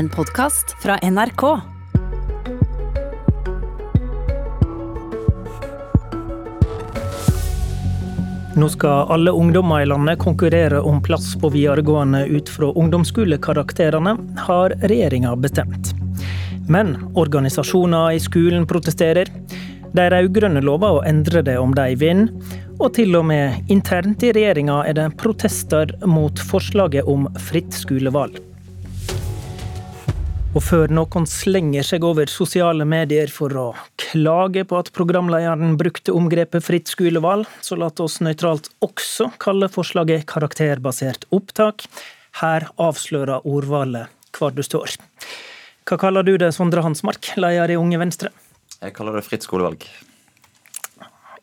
en podkast fra NRK. Nå skal alle ungdommer i landet konkurrere om plass på videregående ut fra ungdomsskolekarakterene, har regjeringa bestemt. Men organisasjoner i skolen protesterer. De rød-grønne lover å endre det om de vinner. Og til og med internt i regjeringa er det protester mot forslaget om fritt skolevalg. Og før noen slenger seg over sosiale medier for å klage på at programlederen brukte omgrepet fritt skolevalg, så la oss nøytralt også kalle forslaget karakterbasert opptak. Her avslører ordvalget hvor du står. Hva kaller du det, Sondre Hansmark, leder i Unge Venstre? Jeg kaller det fritt skolevalg.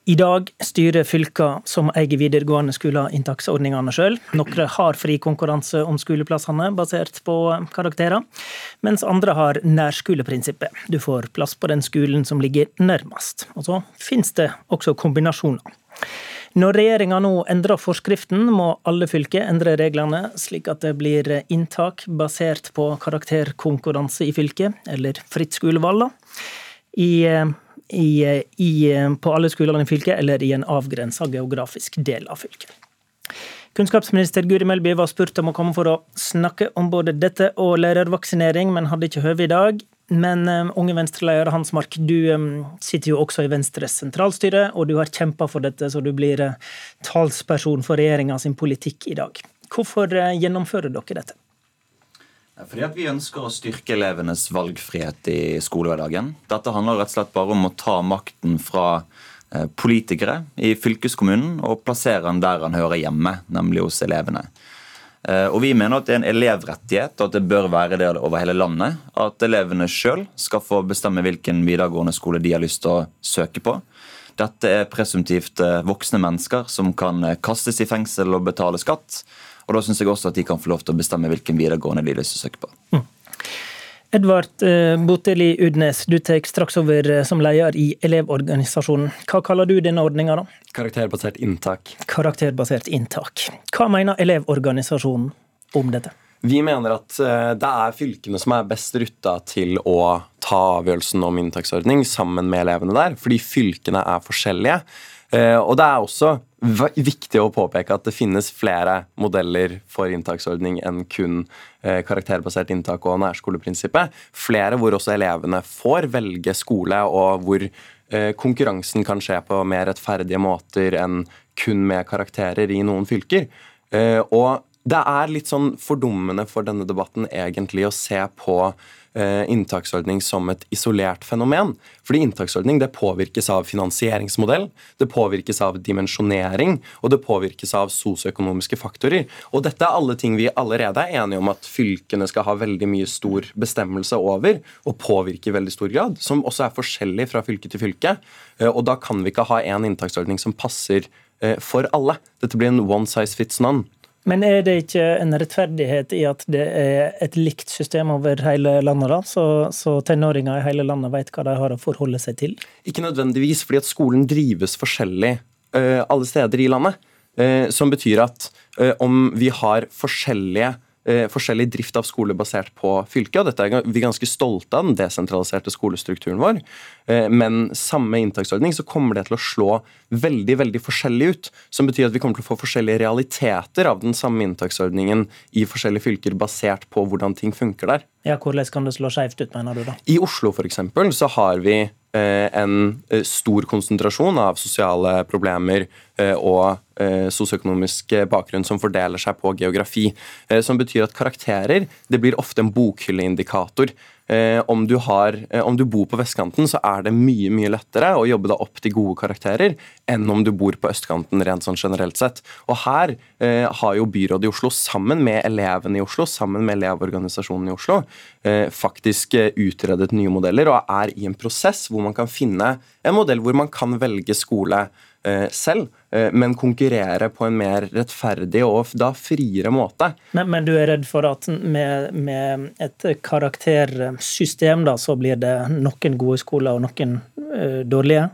I dag styrer fylka som eier videregående skoler inntaksordningene sjøl. Noen har fri konkurranse om skoleplassene basert på karakterer, mens andre har nærskoleprinsippet. Du får plass på den skolen som ligger nærmest. Og så finnes det også kombinasjoner. Når regjeringa nå endrer forskriften, må alle fylker endre reglene, slik at det blir inntak basert på karakterkonkurranse i fylket, eller fritt skolevalg. I i, i, på alle skolene i fylket, eller i en avgrensa geografisk del av fylket. Kunnskapsminister Guri Melby var spurt om å komme for å snakke om både dette og lærervaksinering, men hadde ikke høve i dag. Men um, Unge Venstre-leder Hans Mark, du sitter jo også i Venstres sentralstyre, og du har kjempa for dette, så du blir talsperson for regjeringa sin politikk i dag. Hvorfor gjennomfører dere dette? Fordi at Vi ønsker å styrke elevenes valgfrihet i skolehverdagen. Dette handler rett og slett bare om å ta makten fra eh, politikere i fylkeskommunen og plassere den der han hører hjemme, nemlig hos elevene. Eh, og Vi mener at det er en elevrettighet, og at det bør være det over hele landet. At elevene sjøl skal få bestemme hvilken videregående skole de har lyst til å søke på. Dette er presumptivt eh, voksne mennesker som kan kastes i fengsel og betale skatt. Og Da syns jeg også at de kan få lov til å bestemme hvilken videregående de har lyst til å søke på. Mm. Edvard eh, Boteli Udnes, du tar straks over eh, som leder i Elevorganisasjonen. Hva kaller du denne ordninga, da? Karakterbasert inntak. Karakterbasert inntak. Hva mener Elevorganisasjonen om dette? Vi mener at eh, det er fylkene som er best rutta til å ta avgjørelsen om inntaksordning sammen med elevene der, fordi fylkene er forskjellige. Og det er også viktig å påpeke at det finnes flere modeller for inntaksordning enn kun eh, karakterbasert inntak og nærskoleprinsippet. Flere hvor også elevene får velge skole, og hvor eh, konkurransen kan skje på mer rettferdige måter enn kun med karakterer i noen fylker. Eh, og det er litt sånn fordummende for denne debatten egentlig å se på Eh, inntaksordning som et isolert fenomen. Fordi inntaksordning det påvirkes av finansieringsmodell, det påvirkes av dimensjonering, og det påvirkes av sosioøkonomiske faktorer. Og dette er alle ting vi allerede er enige om at fylkene skal ha veldig mye stor bestemmelse over, og påvirke i veldig stor grad, som også er forskjellig fra fylke til fylke. Eh, og da kan vi ikke ha en inntaksordning som passer eh, for alle. Dette blir en one size fits none. Men er det ikke en rettferdighet i at det er et likt system over hele landet, da? Så, så tenåringer i hele landet vet hva de har å forholde seg til? Ikke nødvendigvis, fordi at skolen drives forskjellig uh, alle steder i landet. Uh, som betyr at uh, om vi har forskjellige eh, forskjellig drift av skole basert på fylket. og dette er Vi ganske stolte av den desentraliserte skolestrukturen vår. Eh, men samme inntaksordning så kommer det til å slå veldig veldig forskjellig ut. Som betyr at vi kommer til å få forskjellige realiteter av den samme inntaksordningen i forskjellige fylker, basert på hvordan ting funker der. Ja, Hvordan kan det slå skjevt ut, mener du da? I Oslo for eksempel, så har vi eh, en eh, stor konsentrasjon av sosiale problemer eh, og eh, sosioøkonomisk bakgrunn som fordeler seg på geografi. Eh, som betyr at karakterer det blir ofte en bokhylleindikator. Eh, om, du har, eh, om, du bor på vestkanten, så er det mye mye lettere å jobbe deg opp til gode karakterer enn om du bor på østkanten, rent sånn generelt sett. Og her eh, har jo byrådet i Oslo, sammen med elevene i Oslo, sammen med Elevorganisasjonen i Oslo, eh, faktisk eh, utredet nye modeller og er i en prosess hvor man kan finne en modell hvor man kan velge skole selv, eh, men konkurrere på en mer rettferdig og da friere måte. Men, men du er redd for at med, med, et karaktersystem da, så blir det noen gode skoler og noen uh, dårlige?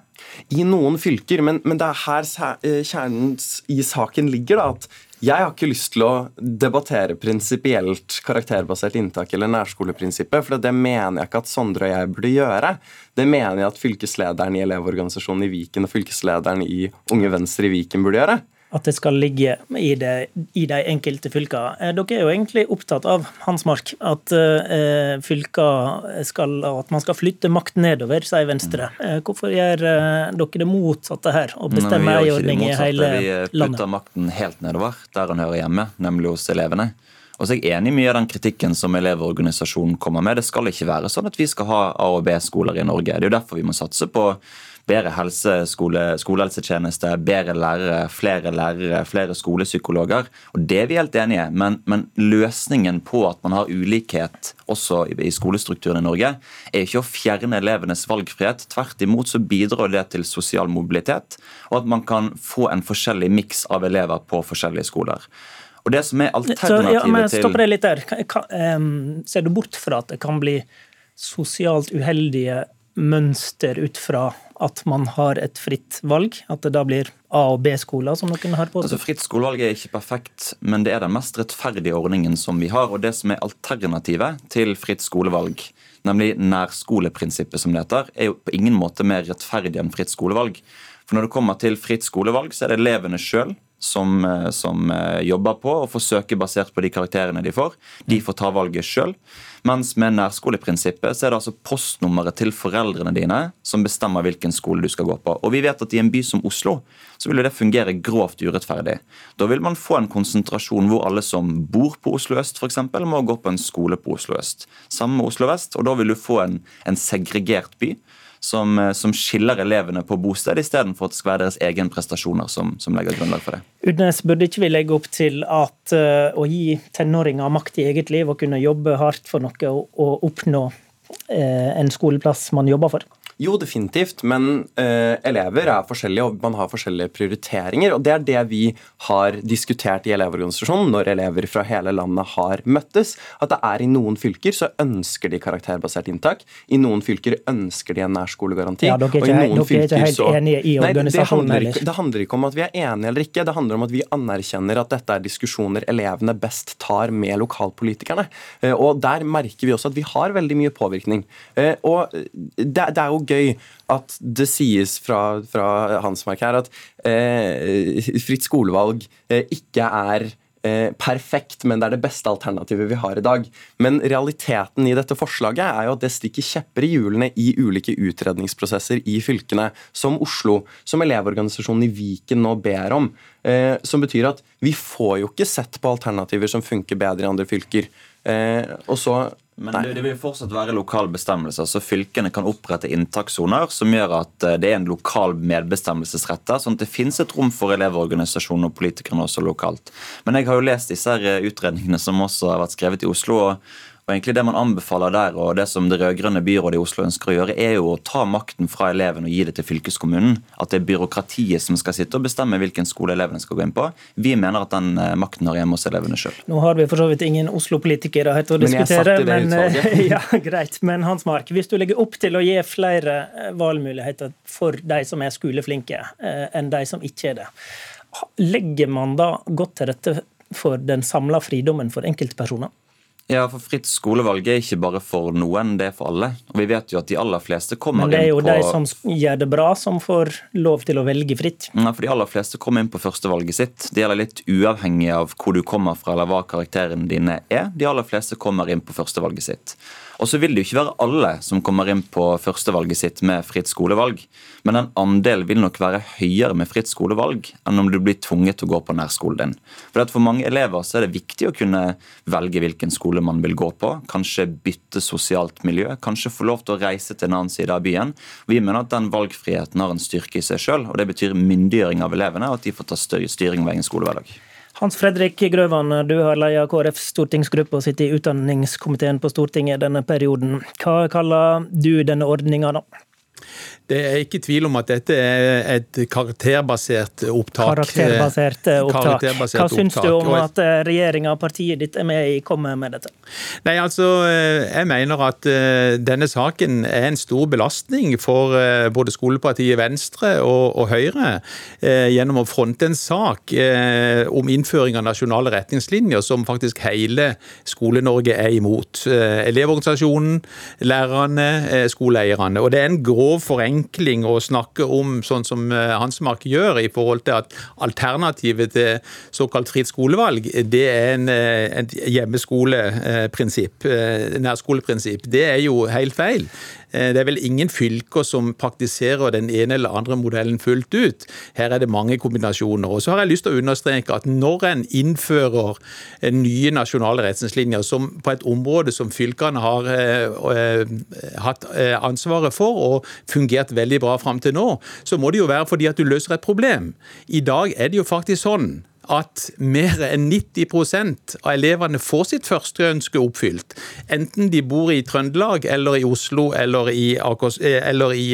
I noen fylker, men, men det er her kjernen i saken ligger. da, at jeg har ikke lyst til å debattere prinsipielt karakterbasert inntak eller nærskoleprinsippet, for det mener jeg ikke at Sondre og jeg burde gjøre. Det mener jeg at fylkeslederen i Elevorganisasjonen i Viken og fylkeslederen i Unge Venstre i Viken burde gjøre at det skal ligge i, det, i de enkelte fylkene. Eh, dere er jo egentlig opptatt av, Hansmark, at eh, fylker skal, at man skal flytte makt nedover, sier Venstre. Eh, hvorfor gjør dere det motsatte her, og bestemmer ei ordning i hele landet? Vi putter makten helt nedover, der den hører hjemme, nemlig hos elevene. Og så er jeg enig i mye av den kritikken som Elevorganisasjonen kommer med. Det skal ikke være sånn at vi skal ha A- og B-skoler i Norge. Det er jo derfor vi må satse på bedre helse, skole, skolehelsetjeneste, bedre lærere, flere lærere, flere skolepsykologer. Og Det er vi helt enige i, men, men, løsningen på at man har ulikhet også i, i skolestrukturen i Norge, er ikke å fjerne elevenes valgfrihet. Tvert imot så bidrar det til sosial mobilitet, og at man kan få en forskjellig miks av elever på forskjellige skoler. Og det som er alternativet til... ja, Stopper det litt der. Ser du bort fra at det kan bli sosialt uheldige mønster ut fra at man har et fritt valg? At det da blir A- og B-skoler, som noen har påstått? Altså, fritt skolevalg er ikke perfekt, men det er den mest rettferdige ordningen som vi har. Og det som er alternativet til fritt skolevalg, nemlig nærskoleprinsippet, som det heter, er jo på ingen måte mer rettferdig enn fritt skolevalg. For når det kommer til fritt skolevalg, så er det elevene sjøl som, eh, som, eh, jobber på og får søke basert på de karakterene de får. De får ta valget sjøl. Mens med nærskoleprinsippet så er det altså postnummeret til foreldrene dine som bestemmer hvilken skole du skal gå på. Og vi vet at i en by som Oslo så vil det fungere grovt urettferdig. Da vil man få en konsentrasjon hvor alle som bor på Oslo øst f.eks. må gå på en skole på Oslo øst. Samme med Oslo vest. Og da vil du få en, en segregert by som, eh, som skiller elevene på bosted, istedenfor at det skal være deres egen prestasjoner som, som legger grunnlag for det. Udnes, burde ikke vi legge opp til at uh, å gi tenåringer makt i eget liv og kunne jobbe hardt for noe og, oppnå uh, en skoleplass man jobber for? Jo, definitivt, men uh, elever er forskjellige, og man har forskjellige prioriteringer. og Det er det vi har diskutert i Elevorganisasjonen når elever fra hele landet har møttes. At det er i noen fylker så ønsker de karakterbasert inntak. I noen fylker ønsker de en nærskolegaranti. Ja, Dere er ikke, dere er ikke helt så, enige i organisasjonen nei, det handler, ikke, det handler ikke om at vi er enige eller ikke. Det handler om at vi anerkjenner at dette er diskusjoner elevene best tar med lokalpolitikerne. Uh, og Der merker vi også at vi har veldig mye påvirkning. Uh, og det, det er jo gøy at det sies fra, fra Hansmark her at eh, fritt skolevalg eh, ikke er eh, perfekt, men det er det beste alternativet vi har i dag. Men realiteten i dette forslaget er jo at det stikker kjepper i hjulene i ulike utredningsprosesser i fylkene, som Oslo, som Elevorganisasjonen i Viken nå ber om. Eh, som betyr at vi får jo ikke sett på alternativer som funker bedre i andre fylker. Eh, og så men det, det, vil fortsatt være lokal bestemmelse, så Fylkene kan opprette inntakssoner som gjør at eh, det er en lokal medbestemmelsesrett der, sånn at det finnes et rom for elevorganisasjoner og politikerne også lokalt. Men jeg har jo lest disse utredningene som også har vært skrevet i Oslo. og og egentlig Det man anbefaler der, og det som det rød-grønne byrådet i Oslo ønsker å gjøre, er jo å ta makten fra elevene og gi det til fylkeskommunen. At det er byråkratiet som skal sitte og bestemme hvilken skole elevene skal gå inn på. Vi mener at den eh, makten har hjemme hos elevene sjøl. Nå har vi for så vidt ingen Oslo-politikere her til å diskutere, men, men ja, greit. Men Hans Mark, hvis du legger opp til å gi flere eh, valgmuligheter for de som er skoleflinke, eh, enn de som ikke er det, legger man da godt til rette for den samla fridommen for enkeltpersoner? Ja, for Fritt skolevalg er ikke bare for noen, det er for alle. Og vi vet jo at de aller fleste kommer inn på Men det er jo de som gjør det bra, som får lov til å velge fritt? Ja, for de aller fleste kommer inn på førstevalget sitt. Det gjelder litt uavhengig av hvor du kommer fra eller hva karakterene dine er. De aller fleste kommer inn på førstevalget sitt. Og så vil det jo ikke være alle som kommer inn på førstevalget sitt med fritt skolevalg. Men en andel vil nok være høyere med fritt skolevalg enn om du blir tvunget til å gå på nærskolen din. For For mange elever så er det viktig å kunne velge hvilken skole man vil gå på. Kanskje bytte sosialt miljø. Kanskje få lov til å reise til en annen side av byen. Vi mener at den valgfriheten har en styrke i seg sjøl, og det betyr myndiggjøring av elevene, og at de får ta større styring over egen skolehverdag. Hans Fredrik Grøvan, du har ledet KrFs stortingsgruppe og sitter i utdanningskomiteen på Stortinget denne perioden. Hva kaller du denne ordninga, da? Det er ikke tvil om at dette er et karakterbasert opptak. Karakterbasert eh, opptak. Karakterbasert Hva syns du om at eh, regjeringa og partiet ditt er med i kommer med dette? Nei, altså, eh, Jeg mener at denne saken er en stor belastning for både skolepartiet Venstre og, og Høyre gjennom å fronte en sak om innføring av nasjonale retningslinjer som faktisk hele Skole-Norge er imot. Elevorganisasjonen, lærerne, skoleeierne. Og Det er en grov forenkling å snakke om sånn som Hansmark gjør, i forhold til at alternativet til såkalt fritt skolevalg, det er en, et hjemmeskoleprinsipp, nærskoleprinsipp. Det er jo helt feil. Det er vel ingen fylker som praktiserer den ene eller andre modellen fullt ut. Her er det mange kombinasjoner. Og så har jeg lyst til å understreke at når en innfører nye nasjonale retningslinjer på et område som fylkene har eh, hatt ansvaret for og fungert veldig bra fram til nå, så må det jo være fordi at du løser et problem. I dag er det jo faktisk sånn at mer enn 90% av elevene får sitt første ønske oppfylt. Enten de bor i Trøndelag eller i Oslo eller, i, eller i,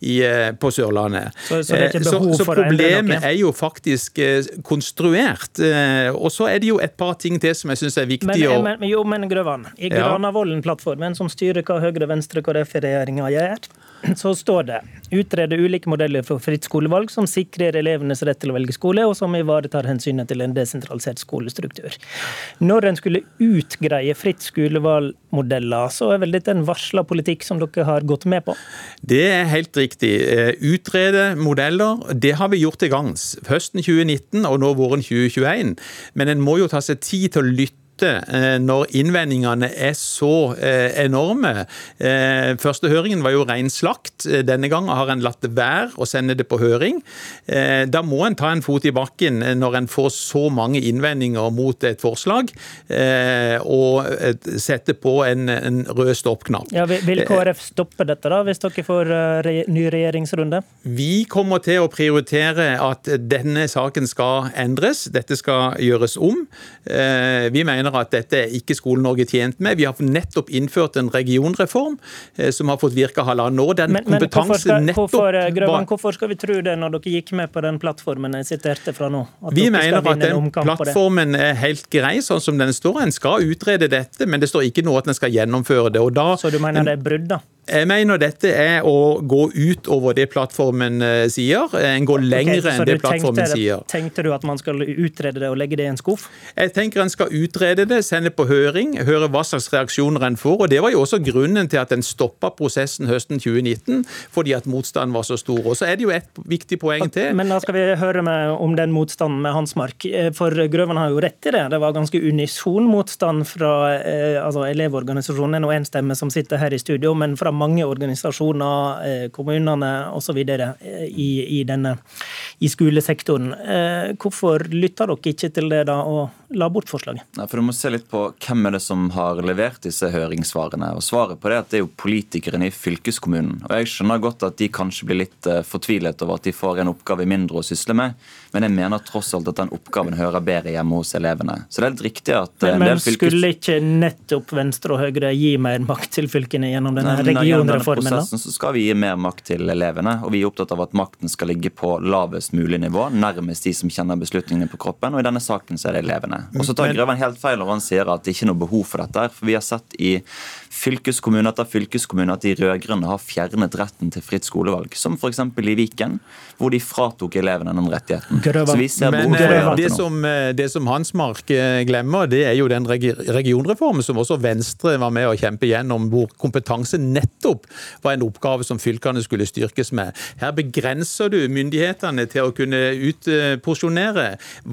i, på Sørlandet. Så, så, så, så problemet er jo faktisk konstruert. Og så er det jo et par ting til som jeg syns er viktig men, å men, jo, men Grøvan, i Granavolden-plattformen, som styrer hva Høyre, Venstre, KrF-regjeringa gjør, så står det utrede ulike modeller for fritt skolevalg som sikrer elevenes rett til å velge skole, og som ivaretar hensynet til en desentralisert skolestruktur. Når en skulle utgreie fritt skolevalgmodeller, så er vel dette en varsla politikk som dere har gått med på? Det er helt riktig. Utrede modeller, det har vi gjort til gangs. Høsten 2019 og nå våren 2021. Men en må jo ta seg tid til å lytte når innvendingene er så enorme. Første høringen var jo ren slakt. Denne gangen har en latt det være å sende det på høring. Da må en ta en fot i bakken når en får så mange innvendinger mot et forslag, og sette på en, en rød stoppknapp. Ja, vil KrF stoppe dette da, hvis dere får ny regjeringsrunde? Vi kommer til å prioritere at denne saken skal endres. Dette skal gjøres om. Vi mener at dette er ikke Skole-Norge tjent med. Vi har nettopp innført en regionreform som har fått virke halvannet år. Den men, men hvorfor, skal, hvorfor, nettopp, Grøvan, hvorfor skal vi tro det når dere gikk med på den plattformen jeg siterte fra nå? vi mener at den plattformen er helt grei sånn som den står. En skal utrede dette, men det står ikke noe at en skal gjennomføre det. Da, Så du mener det er brudd, da? Jeg mener dette er å gå ut over det plattformen sier. En går lenger okay, enn det plattformen tenkte, sier. Tenkte du at man skal utrede det og legge det i en skuff? Jeg tenker en skal utrede det, sende på høring, høre hva slags reaksjoner en får. og Det var jo også grunnen til at en stoppa prosessen høsten 2019, fordi at motstanden var så stor. Og Så er det jo et viktig poeng til. Men da skal vi høre om den motstanden med Hansmark. For Grøvan har jo rett i det. Det var ganske unison motstand fra eh, altså Elevorganisasjonen, og én stemme som sitter her i studio, men fra mange organisasjoner, kommunene osv. I, i, denne, i skolesektoren. Hvorfor lytter dere ikke til det da, og la bort forslaget? Nei, for Du må se litt på hvem er det som har levert disse høringssvarene. og Svaret på det er at det er jo politikerne i fylkeskommunen. Og Jeg skjønner godt at de kanskje blir litt fortvilet over at de får en oppgave mindre å sysle med, men jeg mener tross alt at den oppgaven hører bedre hjemme hos elevene. Så det er litt riktig at Men, en del fylkes... skulle ikke nettopp Venstre og Høyre gi mer makt til fylkene gjennom denne Nei, men Gjennom denne prosessen så skal vi gi mer makt til elevene, og vi er opptatt av at makten skal ligge på lavest mulig nivå, nærmest de som kjenner beslutningene på kroppen, og i denne saken så er det elevene. Og så tar Grøvan helt feil når han sier at det ikke er noe behov for dette, for vi har sett i fylkeskommune etter fylkeskommune at de rød-grønne har fjernet retten til fritt skolevalg, som f.eks. i Viken, hvor de fratok elevene den rettigheten. Men eh, gjøre det som, eh, det som Hansmark eh, glemmer, det er jo den regionreformen som også Venstre var med å kjempe gjennom, hvor kompetanse nettopp var en oppgave som fylkene skulle styrkes med. Her begrenser du myndighetene til å kunne utporsjonere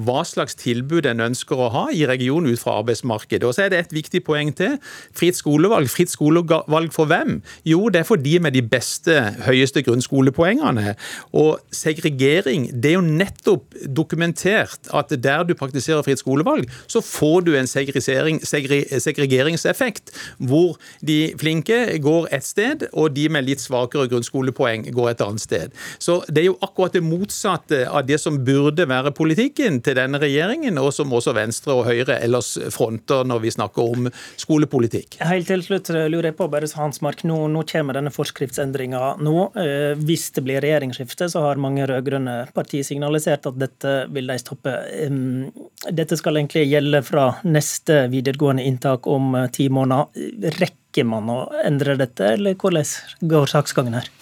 hva slags tilbud en ønsker å ha i regionen ut fra arbeidsmarkedet. Og så er det et viktig poeng til. Fritt skolevalg. Fritt skolevalg for hvem? Jo, det er for de med de beste, høyeste grunnskolepoengene. Og segregering, det er jo nettopp dokumentert at der du praktiserer fritt skolevalg, så får du en segre, segregeringseffekt, hvor de flinke går et sted, og de med litt svakere grunnskolepoeng går et annet sted. Så det er jo akkurat det motsatte av det som burde være politikken til denne regjeringen, og som også Venstre og Høyre ellers fronter når vi snakker om skolepolitikk. Helt til slutt lurer jeg på, bare Hansmark, nå, nå kommer denne forskriftsendringa nå. Eh, hvis det blir regjeringsskifte, så har mange rød-grønne partier signalisert at dette vil de stoppe. Dette skal egentlig gjelde fra neste videregående inntak om eh, ti måneder. Rekker man å endre dette, eller hvordan går saksgangen her?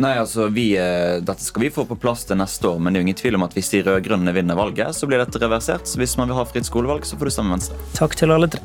Nei, altså, vi, eh, Dette skal vi få på plass til neste år, men det er jo ingen tvil om at hvis de rød-grønne vinner valget, så blir dette reversert. Så hvis man vil ha fritt skolevalg, så får du stemme Venstre. Takk til alle tre.